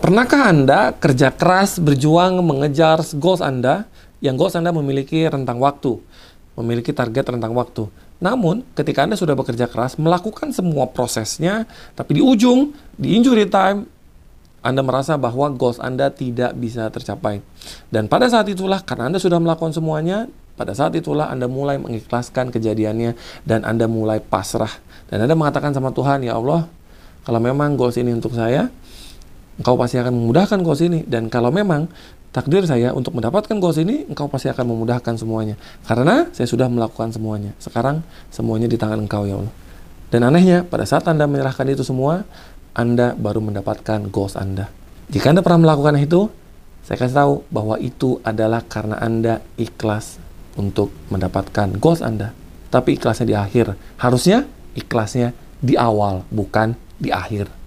Pernahkah Anda kerja keras, berjuang, mengejar goals Anda, yang goals Anda memiliki rentang waktu, memiliki target rentang waktu. Namun, ketika Anda sudah bekerja keras, melakukan semua prosesnya, tapi di ujung, di injury time, anda merasa bahwa goals Anda tidak bisa tercapai. Dan pada saat itulah, karena Anda sudah melakukan semuanya, pada saat itulah Anda mulai mengikhlaskan kejadiannya dan Anda mulai pasrah. Dan Anda mengatakan sama Tuhan, Ya Allah, kalau memang goals ini untuk saya, Engkau pasti akan memudahkan goals ini. Dan kalau memang takdir saya untuk mendapatkan goals ini, Engkau pasti akan memudahkan semuanya. Karena saya sudah melakukan semuanya. Sekarang semuanya di tangan Engkau, Ya Allah. Dan anehnya, pada saat Anda menyerahkan itu semua, anda baru mendapatkan goals Anda. Jika Anda pernah melakukan itu, saya kasih tahu bahwa itu adalah karena Anda ikhlas untuk mendapatkan goals Anda. Tapi ikhlasnya di akhir. Harusnya ikhlasnya di awal, bukan di akhir.